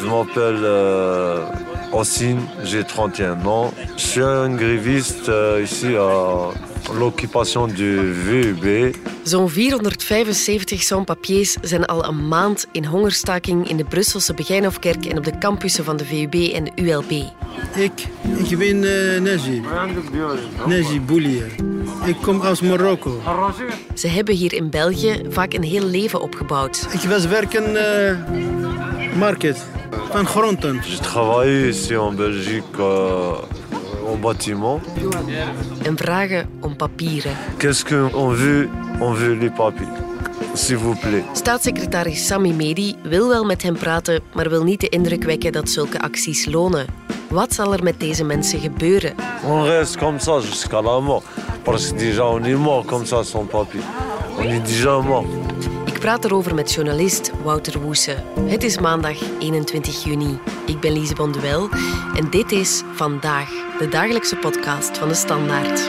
Je m'appelle euh, Ossine, j'ai 31 ans. Je suis un gréviste euh, ici à l'occupation du VUB. Zo'n 475 sans-papiers zijn al een maand in hongerstaking in de Brusselse Begijnhofkerk en op de campussen van de VUB en de ULB. Ik, ik ben uh. Naji Boulier. Ik kom uit Marokko. Ze hebben hier in België vaak een heel leven opgebouwd. Ik was werken uh, market van groenten. Je travaille ici en Belgique euh, au bâtiment. En vragen om papieren. Qu'est-ce qu'on veut On veut les papiers. S'il vous plaît. Staatssecretaris Sami Medi wil wel met hem praten, maar wil niet de indruk wekken dat zulke acties lonen. Wat zal er met deze mensen gebeuren? On reste comme ça jusqu'à la mort. Parce que déjà on est mort comme ça sans papier. On est déjà mort. Praat erover met journalist Wouter Woese. Het is maandag 21 juni. Ik ben Lise Bonduel en dit is Vandaag, de dagelijkse podcast van de Standaard.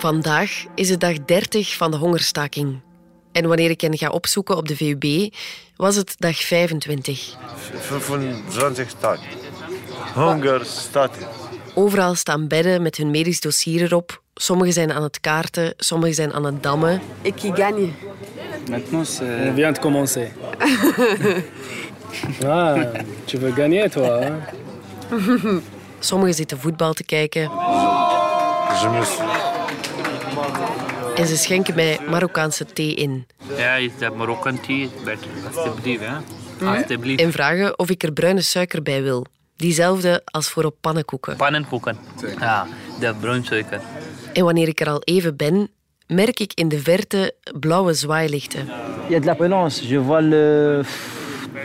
Vandaag is het dag 30 van de hongerstaking. En wanneer ik hen ga opzoeken op de VUB, was het dag 25. 25 dag. Hongerstaking. Overal staan bedden met hun medisch dossier erop. Sommigen zijn aan het kaarten, sommigen zijn aan het dammen. Qui gagne Maintenant, c'est... On vient de commencer. ah, tu veux gagner, toi hein? Sommigen zitten voetbal te kijken. Je me. En ze schenken mij Marokkaanse thee in. Ja, is dat Marokkaan thee? Beter, alsjeblieft. Hè? Alsjeblieft. En vragen of ik er bruine suiker bij wil. Diezelfde als voor op pannenkoeken. Pannenkoeken. Ja, de bruinsuiker. En wanneer ik er al even ben, merk ik in de verte blauwe zwaailichten. Il y a de l'ambulance. Je vois le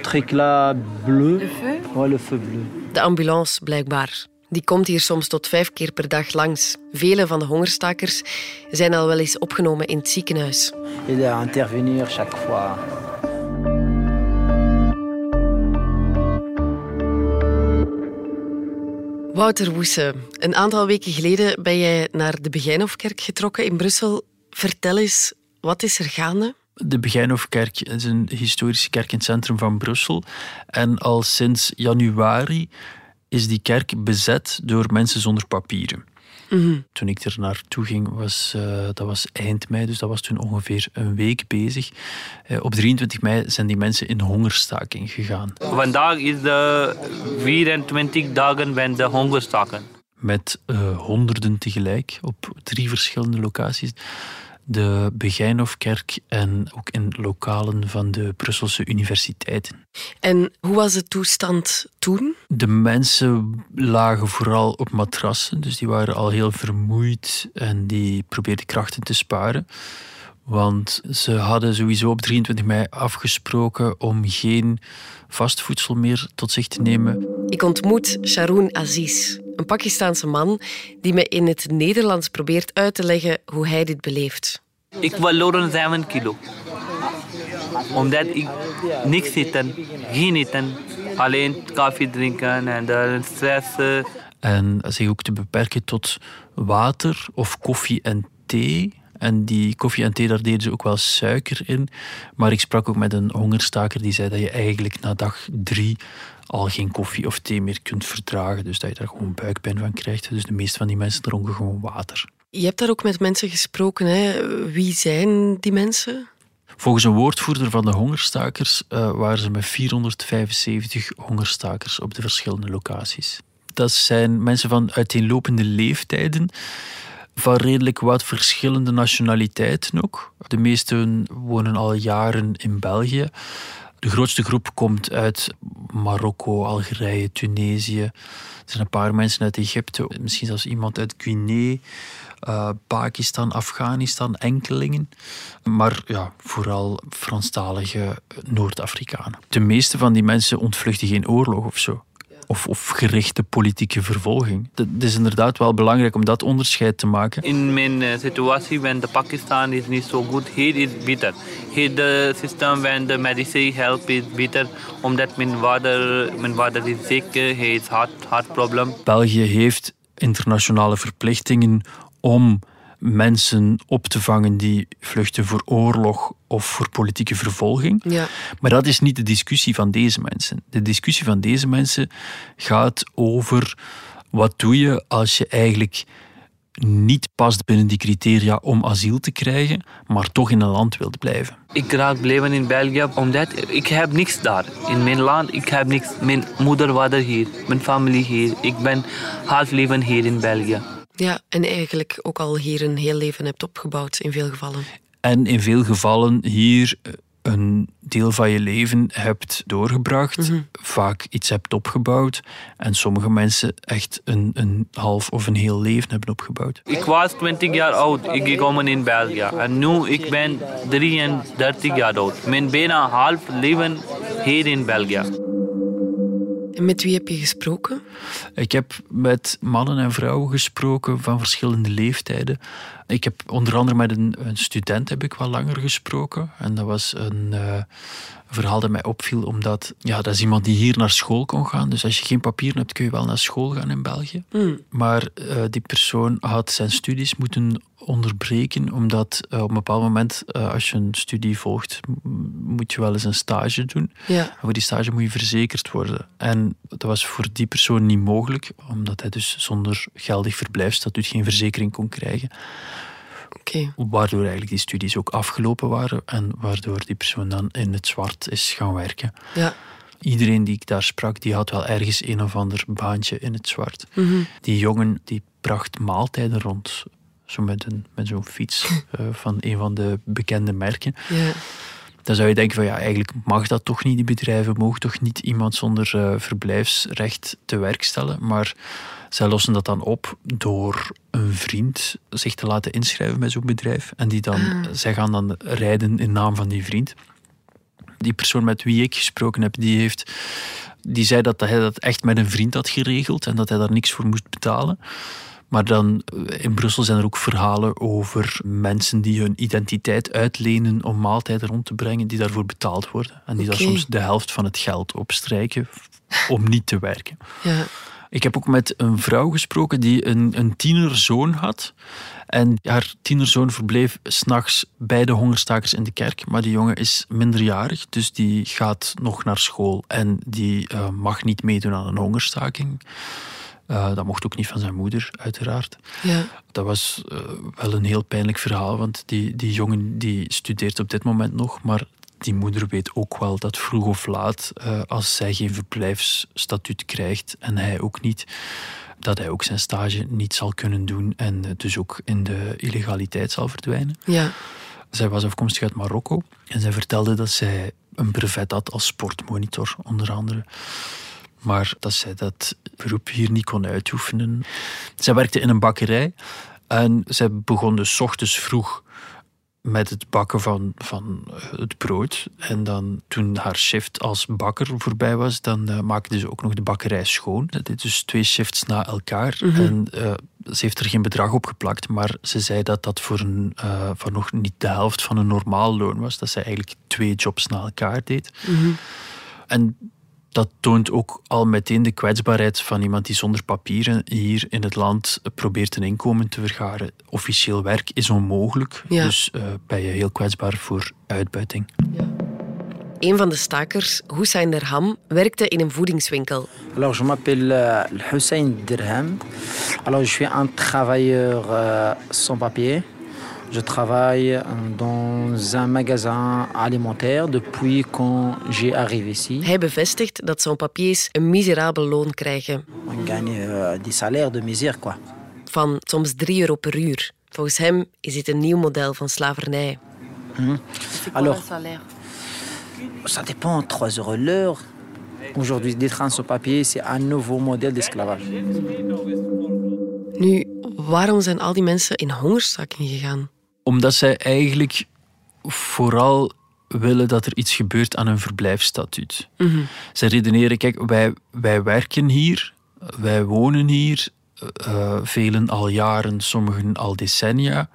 tricla bleu. Le feu? Ouais, le feu bleu. De ambulance, blijkbaar. Die komt hier soms tot vijf keer per dag langs. Vele van de hongerstakers zijn al wel eens opgenomen in het ziekenhuis. Il intervenir chaque fois. Wouter Woese, een aantal weken geleden ben jij naar de Begijnhofkerk getrokken in Brussel. Vertel eens, wat is er gaande? De Begijnhofkerk is een historische kerk in het centrum van Brussel. En al sinds januari is die kerk bezet door mensen zonder papieren. Toen ik er naartoe ging, was, uh, dat was eind mei, dus dat was toen ongeveer een week bezig. Uh, op 23 mei zijn die mensen in hongerstaking gegaan. Vandaag is de 24 dagen van de hongerstaking. Met uh, honderden tegelijk op drie verschillende locaties de Begijnhofkerk en ook in lokalen van de Brusselse universiteiten. En hoe was de toestand toen? De mensen lagen vooral op matrassen, dus die waren al heel vermoeid en die probeerden krachten te sparen. Want ze hadden sowieso op 23 mei afgesproken om geen vast voedsel meer tot zich te nemen. Ik ontmoet Sharoun Aziz, een Pakistaanse man die me in het Nederlands probeert uit te leggen hoe hij dit beleeft. Ik verloren 7 kilo. Omdat ik niks eten, geen eten, alleen koffie drinken en dan stress. En zich ook te beperken tot water of koffie en thee. En die koffie en thee, daar deden ze ook wel suiker in. Maar ik sprak ook met een hongerstaker die zei dat je eigenlijk na dag drie al geen koffie of thee meer kunt verdragen. Dus dat je daar gewoon buikpijn van krijgt. Dus de meeste van die mensen dronken gewoon water. Je hebt daar ook met mensen gesproken. Hè? Wie zijn die mensen? Volgens een woordvoerder van de hongerstakers uh, waren ze met 475 hongerstakers op de verschillende locaties. Dat zijn mensen van uiteenlopende leeftijden, van redelijk wat verschillende nationaliteiten ook. De meesten wonen al jaren in België. De grootste groep komt uit Marokko, Algerije, Tunesië. Er zijn een paar mensen uit Egypte, misschien zelfs iemand uit Guinea. Uh, Pakistan, Afghanistan, enkelingen. Maar ja, vooral Franstalige Noord-Afrikanen. De meeste van die mensen ontvluchten geen oorlog of zo. Of, of gerichte politieke vervolging. Het is inderdaad wel belangrijk om dat onderscheid te maken. In mijn uh, situatie, when the Pakistan is niet zo goed, hier is beter. Hier de systeem, when the medicine help is beter, omdat mijn vader, mijn vader is ziek, hij heeft hart, hartprobleem. België heeft internationale verplichtingen om mensen op te vangen die vluchten voor oorlog of voor politieke vervolging. Ja. Maar dat is niet de discussie van deze mensen. De discussie van deze mensen gaat over wat doe je als je eigenlijk niet past binnen die criteria om asiel te krijgen, maar toch in een land wilt blijven. Ik raak blijven in België omdat ik heb niks daar. In mijn land, ik heb niks. Mijn moeder, vader hier, mijn familie hier. Ik ben half leven hier in België. Ja, en eigenlijk ook al hier een heel leven hebt opgebouwd in veel gevallen. En in veel gevallen hier een deel van je leven hebt doorgebracht, vaak iets hebt opgebouwd en sommige mensen echt een, een half of een heel leven hebben opgebouwd. Ik was 20 jaar oud, ik gekomen in België. En nu ik ben 33 jaar oud. Mijn bijna half leven hier in België. En met wie heb je gesproken? Ik heb met mannen en vrouwen gesproken van verschillende leeftijden. Ik heb onder andere met een, een student heb ik wel langer gesproken. En dat was een uh, verhaal dat mij opviel, omdat ja, dat is iemand die hier naar school kon gaan. Dus als je geen papieren hebt, kun je wel naar school gaan in België. Mm. Maar uh, die persoon had zijn studies moeten onderbreken, omdat uh, op een bepaald moment, als je een studie volgt, moet je wel eens een stage doen. Ja. En voor die stage moet je verzekerd worden. En dat was voor die persoon niet mogelijk, omdat hij dus zonder geldig verblijfsstatuut geen verzekering kon krijgen. Okay. Waardoor eigenlijk die studies ook afgelopen waren en waardoor die persoon dan in het zwart is gaan werken. Ja. Iedereen die ik daar sprak, die had wel ergens een of ander baantje in het zwart. Mm -hmm. Die jongen die bracht maaltijden rond zo met, een, met zo'n fiets uh, van een van de bekende merken. Ja. Dan zou je denken van ja, eigenlijk mag dat toch niet, die bedrijven mogen toch niet iemand zonder uh, verblijfsrecht te werk stellen. Maar zij lossen dat dan op door een vriend zich te laten inschrijven bij zo'n bedrijf. En die dan, Ah. zij gaan dan rijden in naam van die vriend. Die persoon met wie ik gesproken heb, die heeft die zei dat hij dat echt met een vriend had geregeld en dat hij daar niks voor moest betalen. Maar dan in Brussel zijn er ook verhalen over mensen die hun identiteit uitlenen om maaltijden rond te brengen, die daarvoor betaald worden. En die Oké. daar soms de helft van het geld opstrijken om niet te werken. Ja. Ik heb ook met een vrouw gesproken die een, een tienerzoon had. En haar tienerzoon verbleef s'nachts bij de hongerstakers in de kerk. Maar die jongen is minderjarig, dus die gaat nog naar school. En die uh, mag niet meedoen aan een hongerstaking. Uh, dat mocht ook niet van zijn moeder, uiteraard. Ja. Dat was uh, wel een heel pijnlijk verhaal, want die, die jongen die studeert op dit moment nog, maar die moeder weet ook wel dat vroeg of laat, uh, als zij geen verblijfsstatuut krijgt en hij ook niet, dat hij ook zijn stage niet zal kunnen doen en dus ook in de illegaliteit zal verdwijnen. Ja. Zij was afkomstig uit Marokko en zij vertelde dat zij een brevet had als sportmonitor, onder andere. Maar dat zij dat beroep hier niet kon uitoefenen. Zij werkte in een bakkerij en zij begon dus 's ochtends vroeg met het bakken van, van het brood. En dan toen haar shift als bakker voorbij was, dan uh, maakte ze ook nog de bakkerij schoon. Ze deed dus twee shifts na elkaar. Mhm. En uh, ze heeft er geen bedrag op geplakt, maar ze zei dat dat voor, een, uh, voor nog niet de helft van een normaal loon was. Dat zij eigenlijk twee jobs na elkaar deed. Mhm. En dat toont ook al meteen de kwetsbaarheid van iemand die zonder papieren hier in het land probeert een inkomen te vergaren. Officieel werk is onmogelijk, Ja. dus uh, ben je heel kwetsbaar voor uitbuiting. Een van de stakers, Hussein Derham, werkte in een voedingswinkel. Alors, je m'appelle euh, Hussein Dirham. Alors, je suis un travailleur euh, sans papier. Je travaille dans un magasin alimentaire depuis quand j'ai arrivé ici. Hij bevestigt dat zo'n papiers een miserabel loon krijgen. On gagne euh, des salaires de misère, quoi. Van soms 3 euro per uur. Volgens hem is dit een nieuw model van slavernij. Mhm. Alors, ça dépend, 3 euros l'heure. Aujourd'hui, d'être sans papier, c'est un nouveau modèle d'esclavage. Nu, waarom zijn al die mensen in hongerstaking gegaan? Omdat zij eigenlijk vooral willen dat er iets gebeurt aan hun verblijfsstatuut. Ze redeneren, kijk, wij, wij werken hier, wij wonen hier, uh, velen al jaren, sommigen al decennia.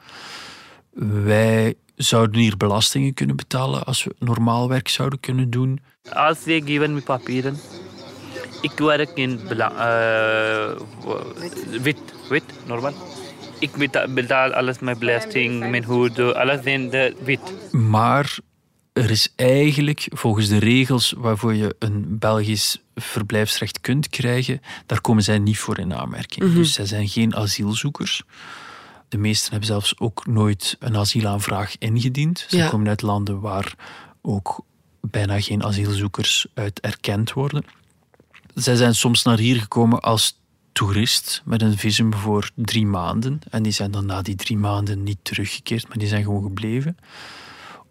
Wij zouden hier belastingen kunnen betalen als we normaal werk zouden kunnen doen. Als ze geven me papieren, ik werk in uh, wit, wit, normaal. Ik betaal alles, mijn belasting, mijn hoed, alles in de wit. Maar er is eigenlijk volgens de regels waarvoor je een Belgisch verblijfsrecht kunt krijgen, daar komen zij niet voor in aanmerking. Mhm. Dus zij zijn geen asielzoekers. De meesten hebben zelfs ook nooit een asielaanvraag ingediend. Ze komen uit landen waar ook bijna geen asielzoekers uit erkend worden. Zij zijn soms naar hier gekomen als toerist met een visum voor drie maanden. En die zijn dan na die drie maanden niet teruggekeerd, maar die zijn gewoon gebleven.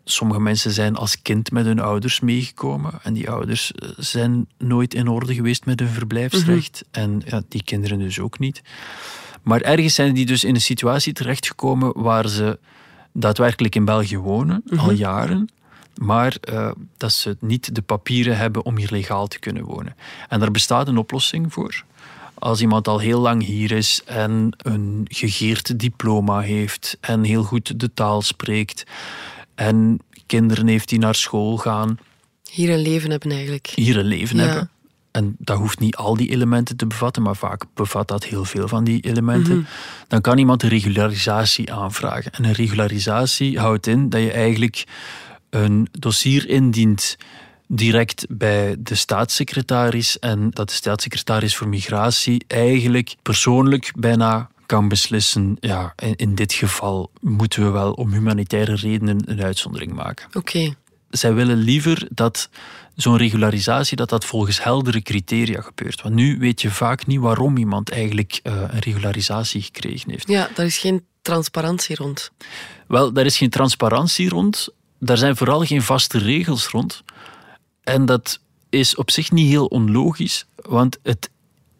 Sommige mensen zijn als kind met hun ouders meegekomen en die ouders eh, zijn nooit in orde geweest met hun verblijfsrecht. Mhm. En ja, die kinderen dus ook niet. Maar ergens zijn die dus in een situatie terechtgekomen waar ze daadwerkelijk in België wonen, al mhm. jaren, maar uh, dat ze niet de papieren hebben om hier legaal te kunnen wonen. En daar bestaat een oplossing voor. Als iemand al heel lang hier is en een gegeerd diploma heeft en heel goed de taal spreekt en kinderen heeft die naar school gaan. Hier een leven hebben eigenlijk. Hier een leven hebben. En dat hoeft niet al die elementen te bevatten, maar vaak bevat dat heel veel van die elementen. Mhm. Dan kan iemand een regularisatie aanvragen. En een regularisatie houdt in dat je eigenlijk een dossier indient direct bij de staatssecretaris en dat de staatssecretaris voor migratie eigenlijk persoonlijk bijna kan beslissen, ja, in, dit geval moeten we wel om humanitaire redenen een uitzondering maken. Oké. Zij willen liever dat zo'n regularisatie, dat dat volgens heldere criteria gebeurt. Want nu weet je vaak niet waarom iemand eigenlijk uh, een regularisatie gekregen heeft. Ja, daar is geen transparantie rond. Wel, daar is geen transparantie rond. Daar zijn vooral geen vaste regels rond. En dat is op zich niet heel onlogisch, want het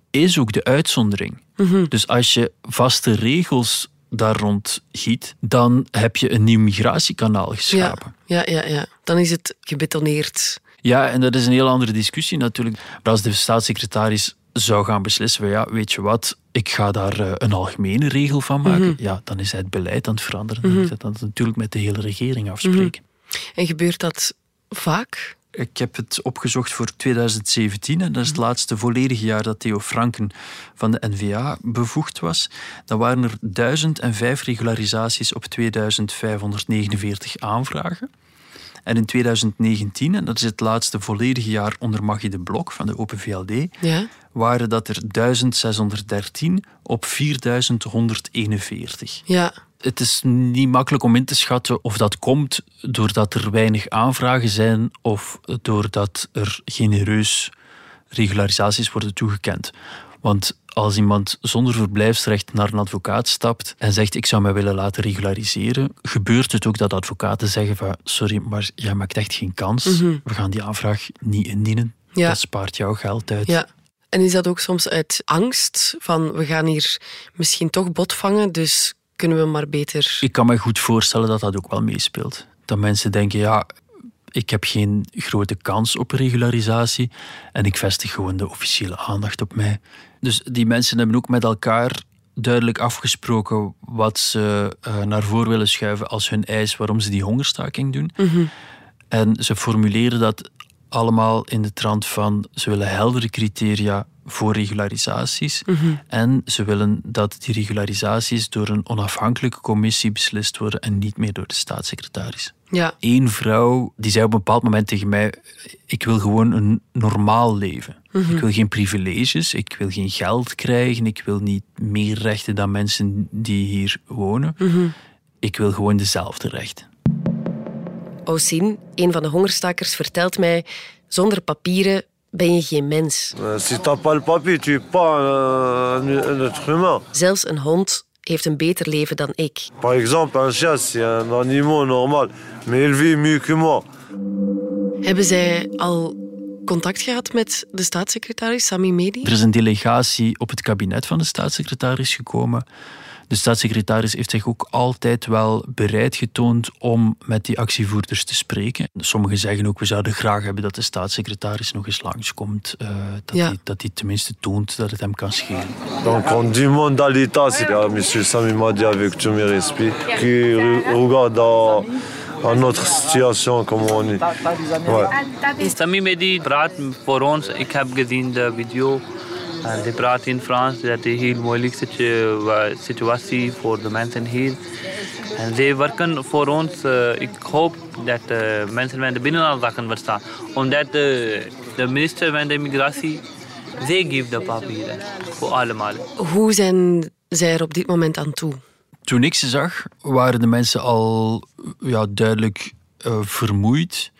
is ook de uitzondering. Mhm. Dus als je vaste regels daar rond giet, dan heb je een nieuw migratiekanaal geschapen. Ja, ja, ja, ja. dan is het gebetoneerd. Ja, en dat is een heel andere discussie natuurlijk. Maar als de staatssecretaris zou gaan beslissen, ja, weet je wat, ik ga daar eh, een algemene regel van maken, mhm. ja, dan is het beleid aan het veranderen. Dan moet dat natuurlijk met de hele regering afspreken. Mhm. En gebeurt dat vaak? Ik heb het opgezocht voor 2017 en dat is het mhm. laatste volledige jaar dat Theo Franken van de NVA bevoegd was. Dan waren er 1005 regularisaties op 2549 aanvragen. En in 2019, en dat is het laatste volledige jaar onder Maggie de Blok van de Open VLD, ja. waren dat er 1613 op 4141. Ja. Het is niet makkelijk om in te schatten of dat komt doordat er weinig aanvragen zijn of doordat er genereus regularisaties worden toegekend. Want als iemand zonder verblijfsrecht naar een advocaat stapt en zegt ik zou mij willen laten regulariseren, gebeurt het ook dat advocaten zeggen van sorry, maar jij maakt echt geen kans. Mhm. We gaan die aanvraag niet indienen. Ja. Dat spaart jouw geld uit. Ja. En is dat ook soms uit angst van we gaan hier misschien toch bot vangen, dus kunnen we maar beter. Ik kan me goed voorstellen dat dat ook wel meespeelt. Dat mensen denken, ja, ik heb geen grote kans op regularisatie en ik vestig gewoon de officiële aandacht op mij. Dus die mensen hebben ook met elkaar duidelijk afgesproken wat ze uh, naar voren willen schuiven als hun eis waarom ze die hongerstaking doen. Mhm. En ze formuleren dat allemaal in de trant van ze willen heldere criteria voor regularisaties. Mhm. En ze willen dat die regularisaties door een onafhankelijke commissie beslist worden en niet meer door de staatssecretaris. Ja. Eén vrouw die zei op een bepaald moment tegen mij: Ik wil gewoon een normaal leven. Mhm. Ik wil geen privileges, ik wil geen geld krijgen, ik wil niet meer rechten dan mensen die hier wonen. Mhm. Ik wil gewoon dezelfde rechten. Osin, een van de hongerstakers, vertelt mij: zonder papieren ben je geen mens. Si t'as pas le papier, tu es pas un, être humain. Zelfs een hond heeft een beter leven dan ik. Par exemple, un chat, c'est un animal normal, mais il vit mieux que moi. Hebben zij al contact gehad met de staatssecretaris Sami Medi? Er is een delegatie op het kabinet van de staatssecretaris gekomen. De staatssecretaris heeft zich ook altijd wel bereid getoond om met die actievoerders te spreken. Sommigen zeggen ook, we zouden graag hebben dat de staatssecretaris nog eens langskomt. Uh, dat, Ja. hij, dat hij tenminste toont dat het hem kan schelen. Donc on demande à l'État, c'est là, M. Sami m'a dit avec tout mes respects, qui re- regarde à, à notre situation, comment on est. Ouais. Sami Mehdi praat voor ons. Ik heb gezien de video. En die praat in Frans. Dat is een heel moeilijke situ- situatie voor de mensen hier. En zij werken voor ons. eh, ik hoop dat uh, mensen van de binnenlandzaken verstaan. Omdat de, de minister van de immigratie, zij geeft de papieren. Voor allemaal. Hoe zijn zij er op dit moment aan toe? Toen ik ze zag, waren de mensen al ja, duidelijk eh, vermoeid.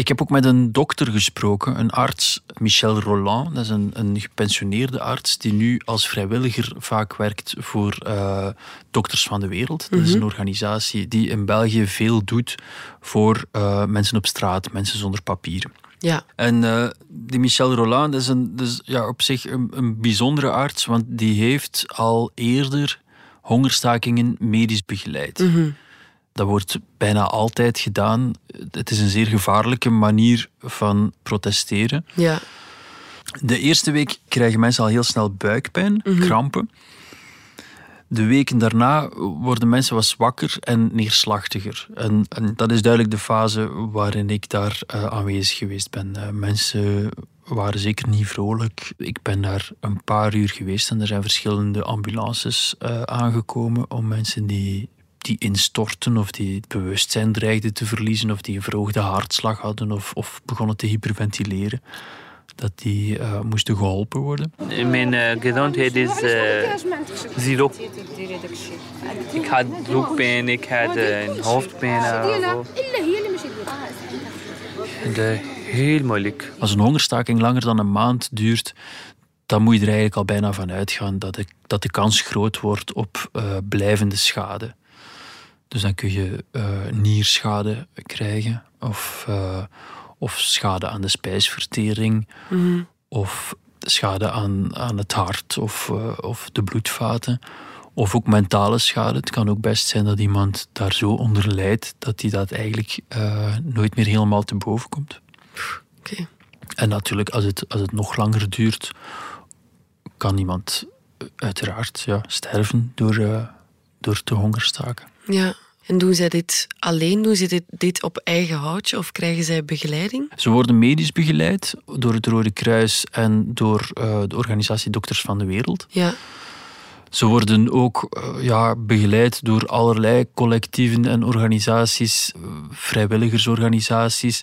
Ik heb ook met een dokter gesproken, een arts, Michel Roland. Dat is een, een gepensioneerde arts die nu als vrijwilliger vaak werkt voor eh, Dokters van de Wereld. Dat is een organisatie die in België veel doet voor eh, mensen op straat, mensen zonder papieren. Ja, En eh, die Michel Roland dat is, een, is ja, op zich een, een bijzondere arts, want die heeft al eerder hongerstakingen medisch begeleid. Dat wordt bijna altijd gedaan. Het is een zeer gevaarlijke manier van protesteren. ja. De eerste week krijgen mensen al heel snel buikpijn, krampen. De weken daarna worden mensen wat zwakker en neerslachtiger. En, en dat is duidelijk de fase waarin ik daar eh, aanwezig geweest ben. Eh, mensen waren zeker niet vrolijk. Ik ben daar een paar uur geweest en er zijn verschillende ambulances eh, aangekomen om mensen die, die instorten of die het bewustzijn dreigden te verliezen of die een verhoogde hartslag hadden of, of begonnen te hyperventileren. Dat die eh, moesten geholpen worden. Mijn eh, gezondheid is eh, zero. Ik had broekpijn, ik had een hoofdpijn. zo. En, eh, heel moeilijk. Als een hongerstaking langer dan een maand duurt, dan moet je er eigenlijk al bijna van uitgaan dat de, dat de kans groot wordt op blijvende schade. Dus dan kun je eh, nierschade krijgen, of, eh, of schade aan de spijsvertering, of schade aan, aan het hart of, eh, of de bloedvaten. Of ook mentale schade. Het kan ook best zijn dat iemand daar zo onder lijdt dat hij dat eigenlijk nooit meer helemaal te boven komt. Oké. En natuurlijk, als het, als het nog langer duurt, kan iemand uiteraard ja, sterven door, door te hongerstaken. Ja. En doen zij dit alleen? Doen ze dit, dit op eigen houtje of krijgen zij begeleiding? Ze worden medisch begeleid door het Rode Kruis en door eh, de organisatie Dokters van de Wereld. Ja. Ze worden ook eh, ja, begeleid door allerlei collectieven en organisaties, eh, vrijwilligersorganisaties.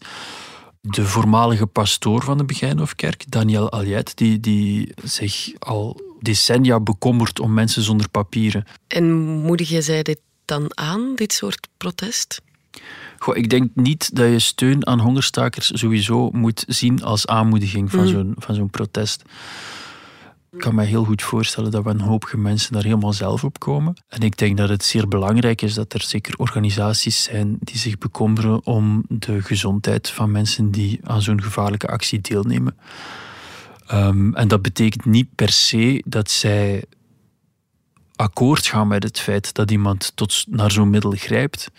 De voormalige pastoor van de Begijnhofkerk, Daniel Aliet, die, die zich al decennia bekommert om mensen zonder papieren. En moedig zij dit dan aan, dit soort protest? Goh, ik denk niet dat je steun aan hongerstakers sowieso moet zien als aanmoediging van zo'n van zo'n protest. Ik kan me heel goed voorstellen dat we een hoop mensen daar helemaal zelf op komen. En ik denk dat het zeer belangrijk is dat er zeker organisaties zijn die zich bekommeren om de gezondheid van mensen die aan zo'n gevaarlijke actie deelnemen. Ehm, en dat betekent niet per se dat zij akkoord gaan met het feit dat iemand tot naar zo'n middel grijpt.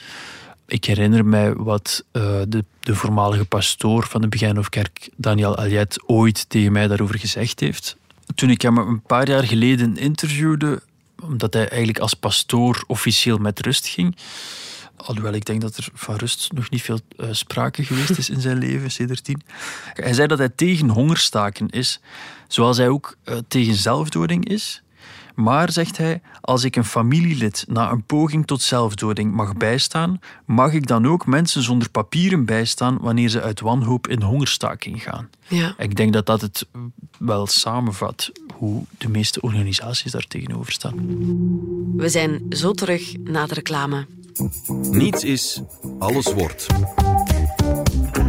Ik herinner mij wat eh, de, de voormalige pastoor van de Begijnhofkerk, Daniel Aliet, ooit tegen mij daarover gezegd heeft. Toen ik hem een paar jaar geleden interviewde, omdat hij eigenlijk als pastoor officieel met rust ging, alhoewel ik denk dat er van rust nog niet veel eh, sprake geweest is in zijn leven, sindsdien. Hij zei dat hij tegen hongerstaken is, zoals hij ook eh, tegen zelfdoding is. Maar, zegt hij, als ik een familielid na een poging tot zelfdoding mag bijstaan, mag ik dan ook mensen zonder papieren bijstaan wanneer ze uit wanhoop in hongerstaking gaan. Ja. Ik denk dat dat het wel samenvat hoe de meeste organisaties daar tegenover staan. We zijn zo terug na de reclame. Niets is, alles wordt.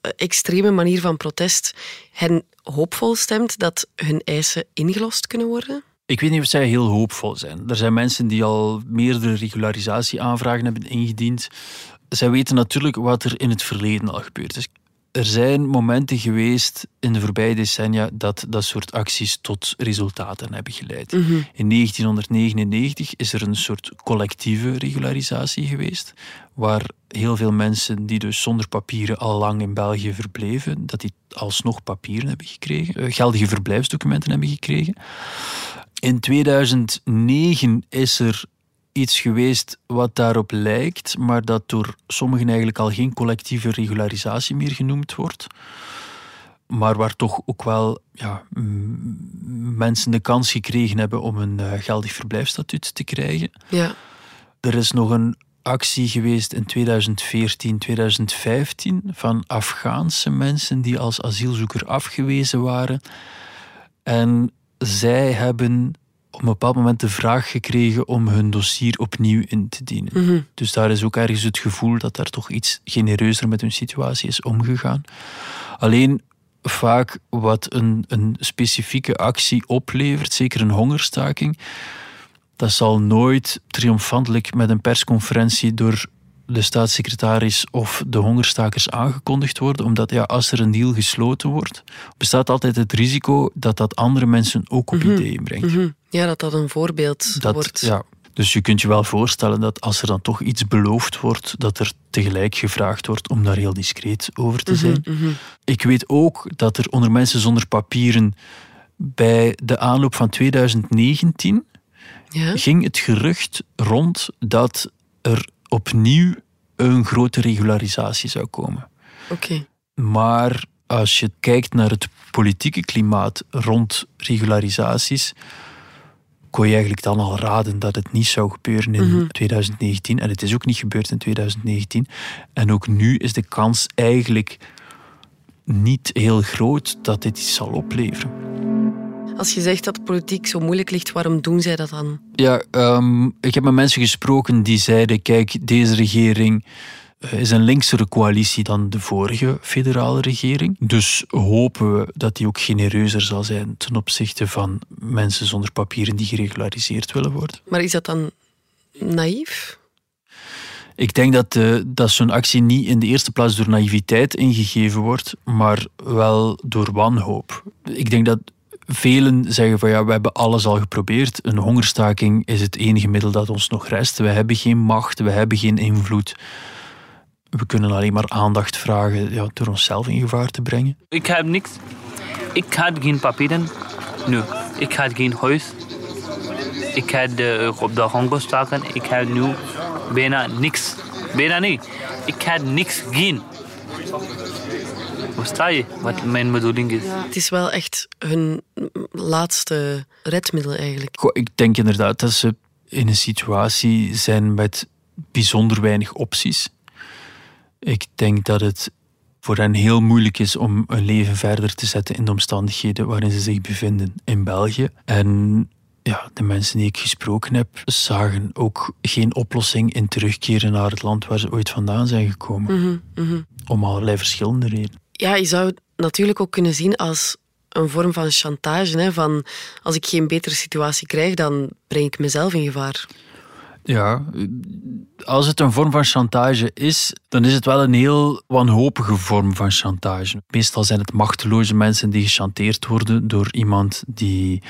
extreme manier van protest hen hoopvol stemt dat hun eisen ingelost kunnen worden? Ik weet niet of zij heel hoopvol zijn. Er zijn mensen die al meerdere regularisatieaanvragen hebben ingediend. Zij weten natuurlijk wat er in het verleden al gebeurd is. Er zijn momenten geweest in de voorbije decennia dat dat soort acties tot resultaten hebben geleid. Mhm. In 1999 is er een soort collectieve regularisatie geweest, waar heel veel mensen die dus zonder papieren al lang in België verbleven, dat die alsnog papieren hebben gekregen, eh, geldige verblijfsdocumenten hebben gekregen. In 2009 is er iets geweest wat daarop lijkt, maar dat door sommigen eigenlijk al geen collectieve regularisatie meer genoemd wordt. Maar waar toch ook wel ja, mensen de kans gekregen hebben om een eh, geldig verblijfsstatuut te krijgen. Ja. Er is nog een actie geweest in 2014, 2015 van Afghaanse mensen die als asielzoeker afgewezen waren. En zij hebben op een bepaald moment de vraag gekregen om hun dossier opnieuw in te dienen. Mhm. Dus daar is ook ergens het gevoel dat daar toch iets genereuzer met hun situatie is omgegaan. Alleen vaak wat een, een specifieke actie oplevert, zeker een hongerstaking, dat zal nooit triomfantelijk met een persconferentie door de staatssecretaris of de hongerstakers aangekondigd worden, omdat ja, als er een deal gesloten wordt, bestaat altijd het risico dat dat andere mensen ook op ideeën brengt. Mhm. Ja, dat dat een voorbeeld Dat, wordt. ja, dus je kunt je wel voorstellen dat als er dan toch iets beloofd wordt, dat er tegelijk gevraagd wordt om daar heel discreet over te zijn. Mhm, mhm. Ik weet ook dat er onder mensen zonder papieren bij de aanloop van 2019 Ja? ging het gerucht rond dat er opnieuw een grote regularisatie zou komen. Oké. Maar als je kijkt naar het politieke klimaat rond regularisaties, kon je eigenlijk dan al raden dat het niet zou gebeuren in Mhm. 2019. En het is ook niet gebeurd in 2019. En ook nu is de kans eigenlijk niet heel groot dat dit iets zal opleveren. Als je zegt dat politiek zo moeilijk ligt, waarom doen zij dat dan? Ja, ehm, ik heb met mensen gesproken die zeiden: kijk, deze regering eh, is een linksere coalitie dan de vorige federale regering. Dus hopen we dat die ook genereuzer zal zijn ten opzichte van mensen zonder papieren die geregulariseerd willen worden. Maar is dat dan naïef? Ik denk dat, eh, dat zo'n actie niet in de eerste plaats door naïviteit ingegeven wordt, maar wel door wanhoop. Ik denk dat velen zeggen van ja, we hebben alles al geprobeerd. Een hongerstaking is het enige middel dat ons nog rest. We hebben geen macht, we hebben geen invloed. We kunnen alleen maar aandacht vragen ja, door onszelf in gevaar te brengen. Ik heb niks. Ik had geen papieren. Nu, ik had geen huis. Ik had op de hongerstaken. Ik had nu bijna niks. Bijna niet. Ik had niks, geen. Versta je wat mijn bedoeling is? Het is wel echt hun laatste redmiddel eigenlijk. Goh, ik denk inderdaad dat ze in een situatie zijn met bijzonder weinig opties. Ik denk dat het voor hen heel moeilijk is om een leven verder te zetten in de omstandigheden waarin ze zich bevinden in België. En ja, de mensen die ik gesproken heb, zagen ook geen oplossing in terugkeren naar het land waar ze ooit vandaan zijn gekomen. Mhm, mhm. Om allerlei verschillende redenen. Ja, je zou het natuurlijk ook kunnen zien als een vorm van chantage. Hè? Van als ik geen betere situatie krijg, dan breng ik mezelf in gevaar. Ja, als het een vorm van chantage is, dan is het wel een heel wanhopige vorm van chantage. Meestal zijn het machteloze mensen die gechanteerd worden door iemand die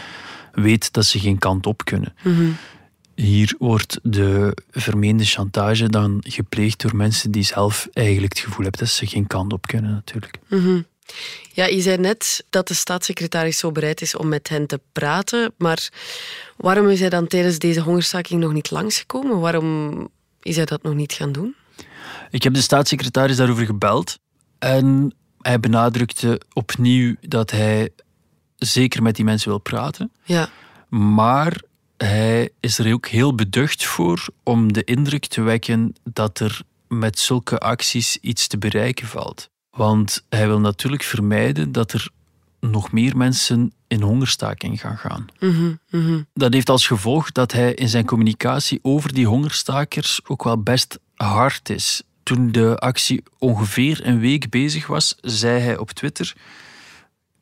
weet dat ze geen kant op kunnen. Mhm. Hier wordt de vermeende chantage dan gepleegd door mensen die zelf eigenlijk het gevoel hebben dat ze geen kant op kunnen, natuurlijk. Mhm. Ja, je zei net dat de staatssecretaris zo bereid is om met hen te praten. Maar waarom is hij dan tijdens deze hongerstaking nog niet langsgekomen? Waarom is hij dat nog niet gaan doen? Ik heb de staatssecretaris daarover gebeld en hij benadrukte opnieuw dat hij zeker met die mensen wil praten. Ja. Maar hij is er ook heel beducht voor om de indruk te wekken dat er met zulke acties iets te bereiken valt. Want hij wil natuurlijk vermijden dat er nog meer mensen in hongerstaking gaan gaan. Mhm, mhm. Dat heeft als gevolg dat hij in zijn communicatie over die hongerstakers ook wel best hard is. Toen de actie ongeveer een week bezig was, zei hij op Twitter,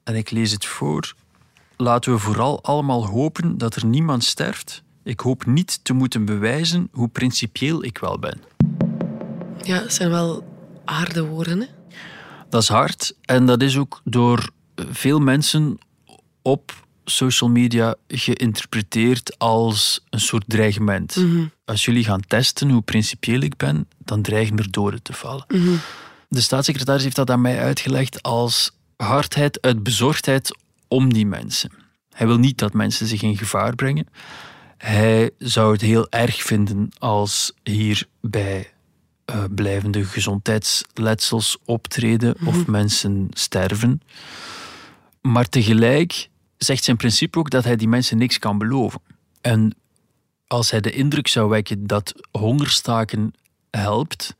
en ik lees het voor, laten we vooral allemaal hopen dat er niemand sterft. Ik hoop niet te moeten bewijzen hoe principieel ik wel ben. Ja, het zijn wel harde woorden. Hè? Dat is hard en dat is ook door veel mensen op social media geïnterpreteerd als een soort dreigement. Mhm. Als jullie gaan testen hoe principieel ik ben, dan dreigen er doden te vallen. Mhm. De staatssecretaris heeft dat aan mij uitgelegd als hardheid uit bezorgdheid om die mensen. Hij wil niet dat mensen zich in gevaar brengen. Hij zou het heel erg vinden als hierbij uh, blijvende gezondheidsletsels optreden of Mhm. mensen sterven. Maar tegelijk zegt zijn principe ook dat hij die mensen niks kan beloven. En als hij de indruk zou wekken dat hongerstaken helpt,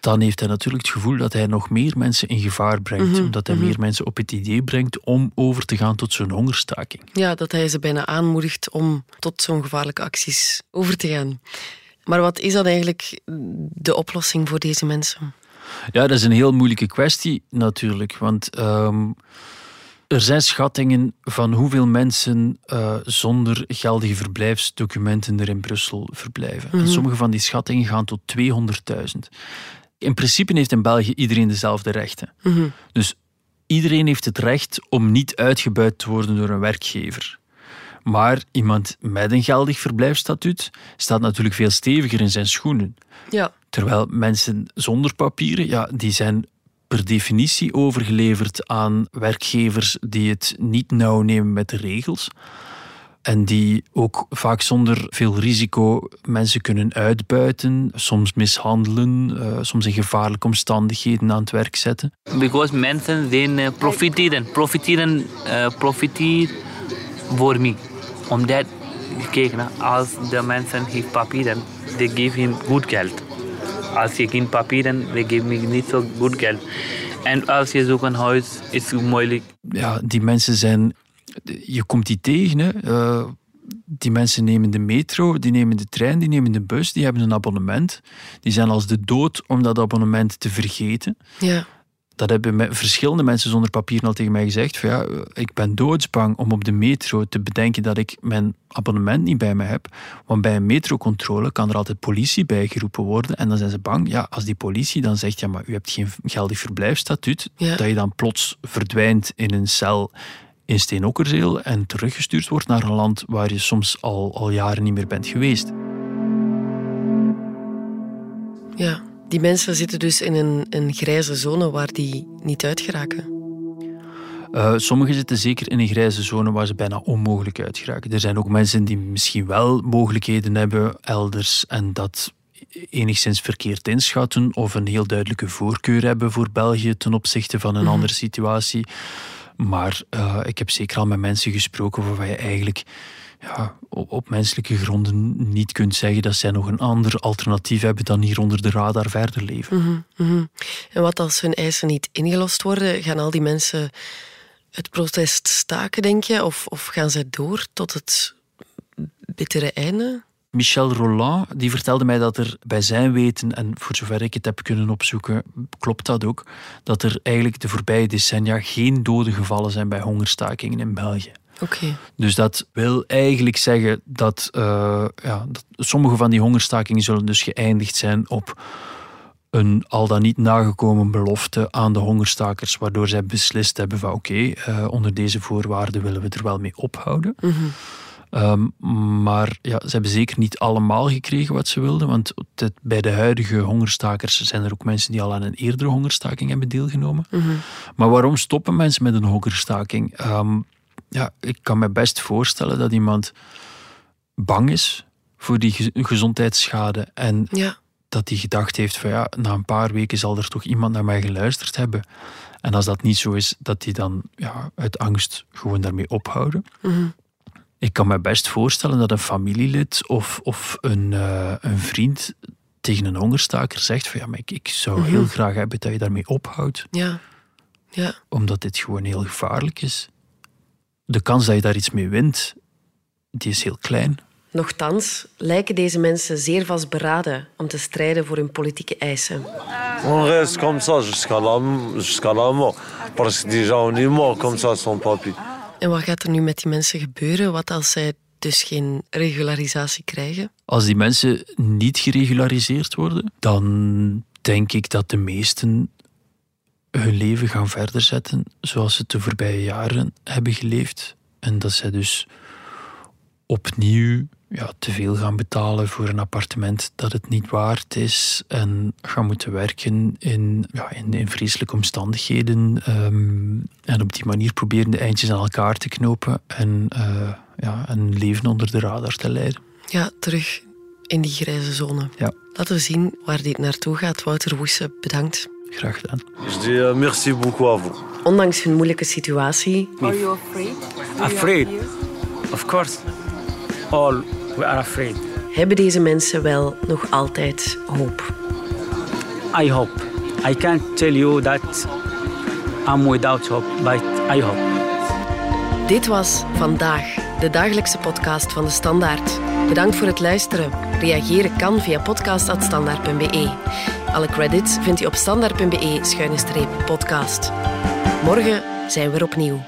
dan heeft hij natuurlijk het gevoel dat hij nog meer mensen in gevaar brengt. Mhm, Omdat hij mhm. meer mensen op het idee brengt om over te gaan tot zo'n hongerstaking. Ja, dat hij ze bijna aanmoedigt om tot zo'n gevaarlijke acties over te gaan. Maar wat is dan eigenlijk de oplossing voor deze mensen? Ja, dat is een heel moeilijke kwestie natuurlijk. Want ehm, er zijn schattingen van hoeveel mensen eh, zonder geldige verblijfsdocumenten er in Brussel verblijven. Mhm. En sommige van die schattingen gaan tot 200.000. In principe heeft in België iedereen dezelfde rechten. Mhm. Dus iedereen heeft het recht om niet uitgebuit te worden door een werkgever. Maar iemand met een geldig verblijfsstatuut staat natuurlijk veel steviger in zijn schoenen. Ja, Terwijl mensen zonder papieren, ja, die zijn per definitie overgeleverd aan werkgevers die het niet nauw nemen met de regels. En die ook vaak zonder veel risico mensen kunnen uitbuiten, soms mishandelen, eh, soms in gevaarlijke omstandigheden aan het werk zetten. Because mensen zijn uh, profiteren, profiteren, uh, profiteer voor mij. Omdat, kijk, na, als de mensen heeft papieren, they give him goed geld. Als je geen papieren, they give me niet zo goed geld. En als je zoekt een huis, is het moeilijk. Ja, die mensen zijn... Je komt die tegen, hè. Eh, die mensen nemen de metro, die nemen de trein, die nemen de bus, die hebben een abonnement. Die zijn als de dood om dat abonnement te vergeten. ja. Dat hebben me- verschillende mensen zonder papieren al tegen mij gezegd. Van ja, ik ben doodsbang om op de metro te bedenken dat ik mijn abonnement niet bij me heb. Want bij een metrocontrole kan er altijd politie bijgeroepen worden. En dan zijn ze bang, ja, als die politie dan zegt, ja, maar u hebt geen geldig verblijfsstatuut, Ja. dat je dan plots verdwijnt in een cel in Steenokkerzeel en teruggestuurd wordt naar een land waar je soms al, al jaren niet meer bent geweest. ja. Die mensen zitten dus in een, een grijze zone waar die niet uit geraken. Uh, sommigen zitten zeker in een grijze zone waar ze bijna onmogelijk uit geraken. Er zijn ook mensen die misschien wel mogelijkheden hebben elders en dat enigszins verkeerd inschatten of een heel duidelijke voorkeur hebben voor België ten opzichte van een Mhm. andere situatie. Maar uh, ik heb zeker al met mensen gesproken waarvan je eigenlijk ja, op, op menselijke gronden niet kunt zeggen dat zij nog een ander alternatief hebben dan hier onder de radar verder leven. Mhm, mhm. En wat als hun eisen niet ingelost worden? Gaan al die mensen het protest staken, denk je? Of, of gaan zij door tot het bittere einde? Michel Roland die vertelde mij dat er bij zijn weten, en voor zover ik het heb kunnen opzoeken, klopt dat ook, dat er eigenlijk de voorbije decennia geen dode gevallen zijn bij hongerstakingen in België. Oké. Dus dat wil eigenlijk zeggen dat, uh, ja, dat sommige van die hongerstakingen zullen dus geëindigd zijn op een al dan niet nagekomen belofte aan de hongerstakers, waardoor zij beslist hebben van oké, okay, uh, onder deze voorwaarden willen we er wel mee ophouden. Mm -hmm. Um, maar ja, ze hebben zeker niet allemaal gekregen wat ze wilden, want het, bij de huidige hongerstakers zijn er ook mensen die al aan een eerdere hongerstaking hebben deelgenomen. Mm -hmm. Maar waarom stoppen mensen met een hongerstaking? Um, ja, ik kan me best voorstellen dat iemand bang is voor die gezondheidsschade en ja. dat hij gedacht heeft van ja, na een paar weken zal er toch iemand naar mij geluisterd hebben. En als dat niet zo is, dat die dan ja, uit angst gewoon daarmee ophouden. Mm -hmm. Ik kan me best voorstellen dat een familielid of, of een, uh, een vriend tegen een hongerstaker zegt van ja, maar ik, ik zou Mhm. mm -hmm. heel graag hebben dat je daarmee ophoudt. Ja. ja. Omdat dit gewoon heel gevaarlijk is. De kans dat je daar iets mee wint, die is heel klein. Nochtans lijken deze mensen zeer vastberaden om te strijden voor hun politieke eisen. On reste comme ça jusqu'à la, jusqu'à la mort. Parce que déjà on est mort comme ça. En wat gaat er nu met die mensen gebeuren? Wat als zij dus geen regularisatie krijgen? Als die mensen niet geregulariseerd worden, dan denk ik dat de meesten hun leven gaan verder zetten zoals ze de voorbije jaren hebben geleefd. En dat zij dus opnieuw ja, te veel gaan betalen voor een appartement dat het niet waard is en gaan moeten werken in, ja, in, in vreselijke omstandigheden ehm, en op die manier proberen de eindjes aan elkaar te knopen en uh, ja, een leven onder de radar te leiden. Ja, terug in die grijze zone. Ja. Laten we zien waar dit naartoe gaat. Wouter Woese, bedankt. Graag gedaan. Je dis uh, merci beaucoup à vous. Ondanks hun moeilijke situatie... Are you afraid? Afraid? Of course. All we are afraid. Hebben deze mensen wel nog altijd hoop? I hope. I can't tell you that I'm without hope, but I hope. Dit was Vandaag, de dagelijkse podcast van de Standaard. Bedankt voor het luisteren. Reageren kan via podcast.standaard.be. Alle credits vindt u op standaard.be-podcast. Morgen zijn we er opnieuw.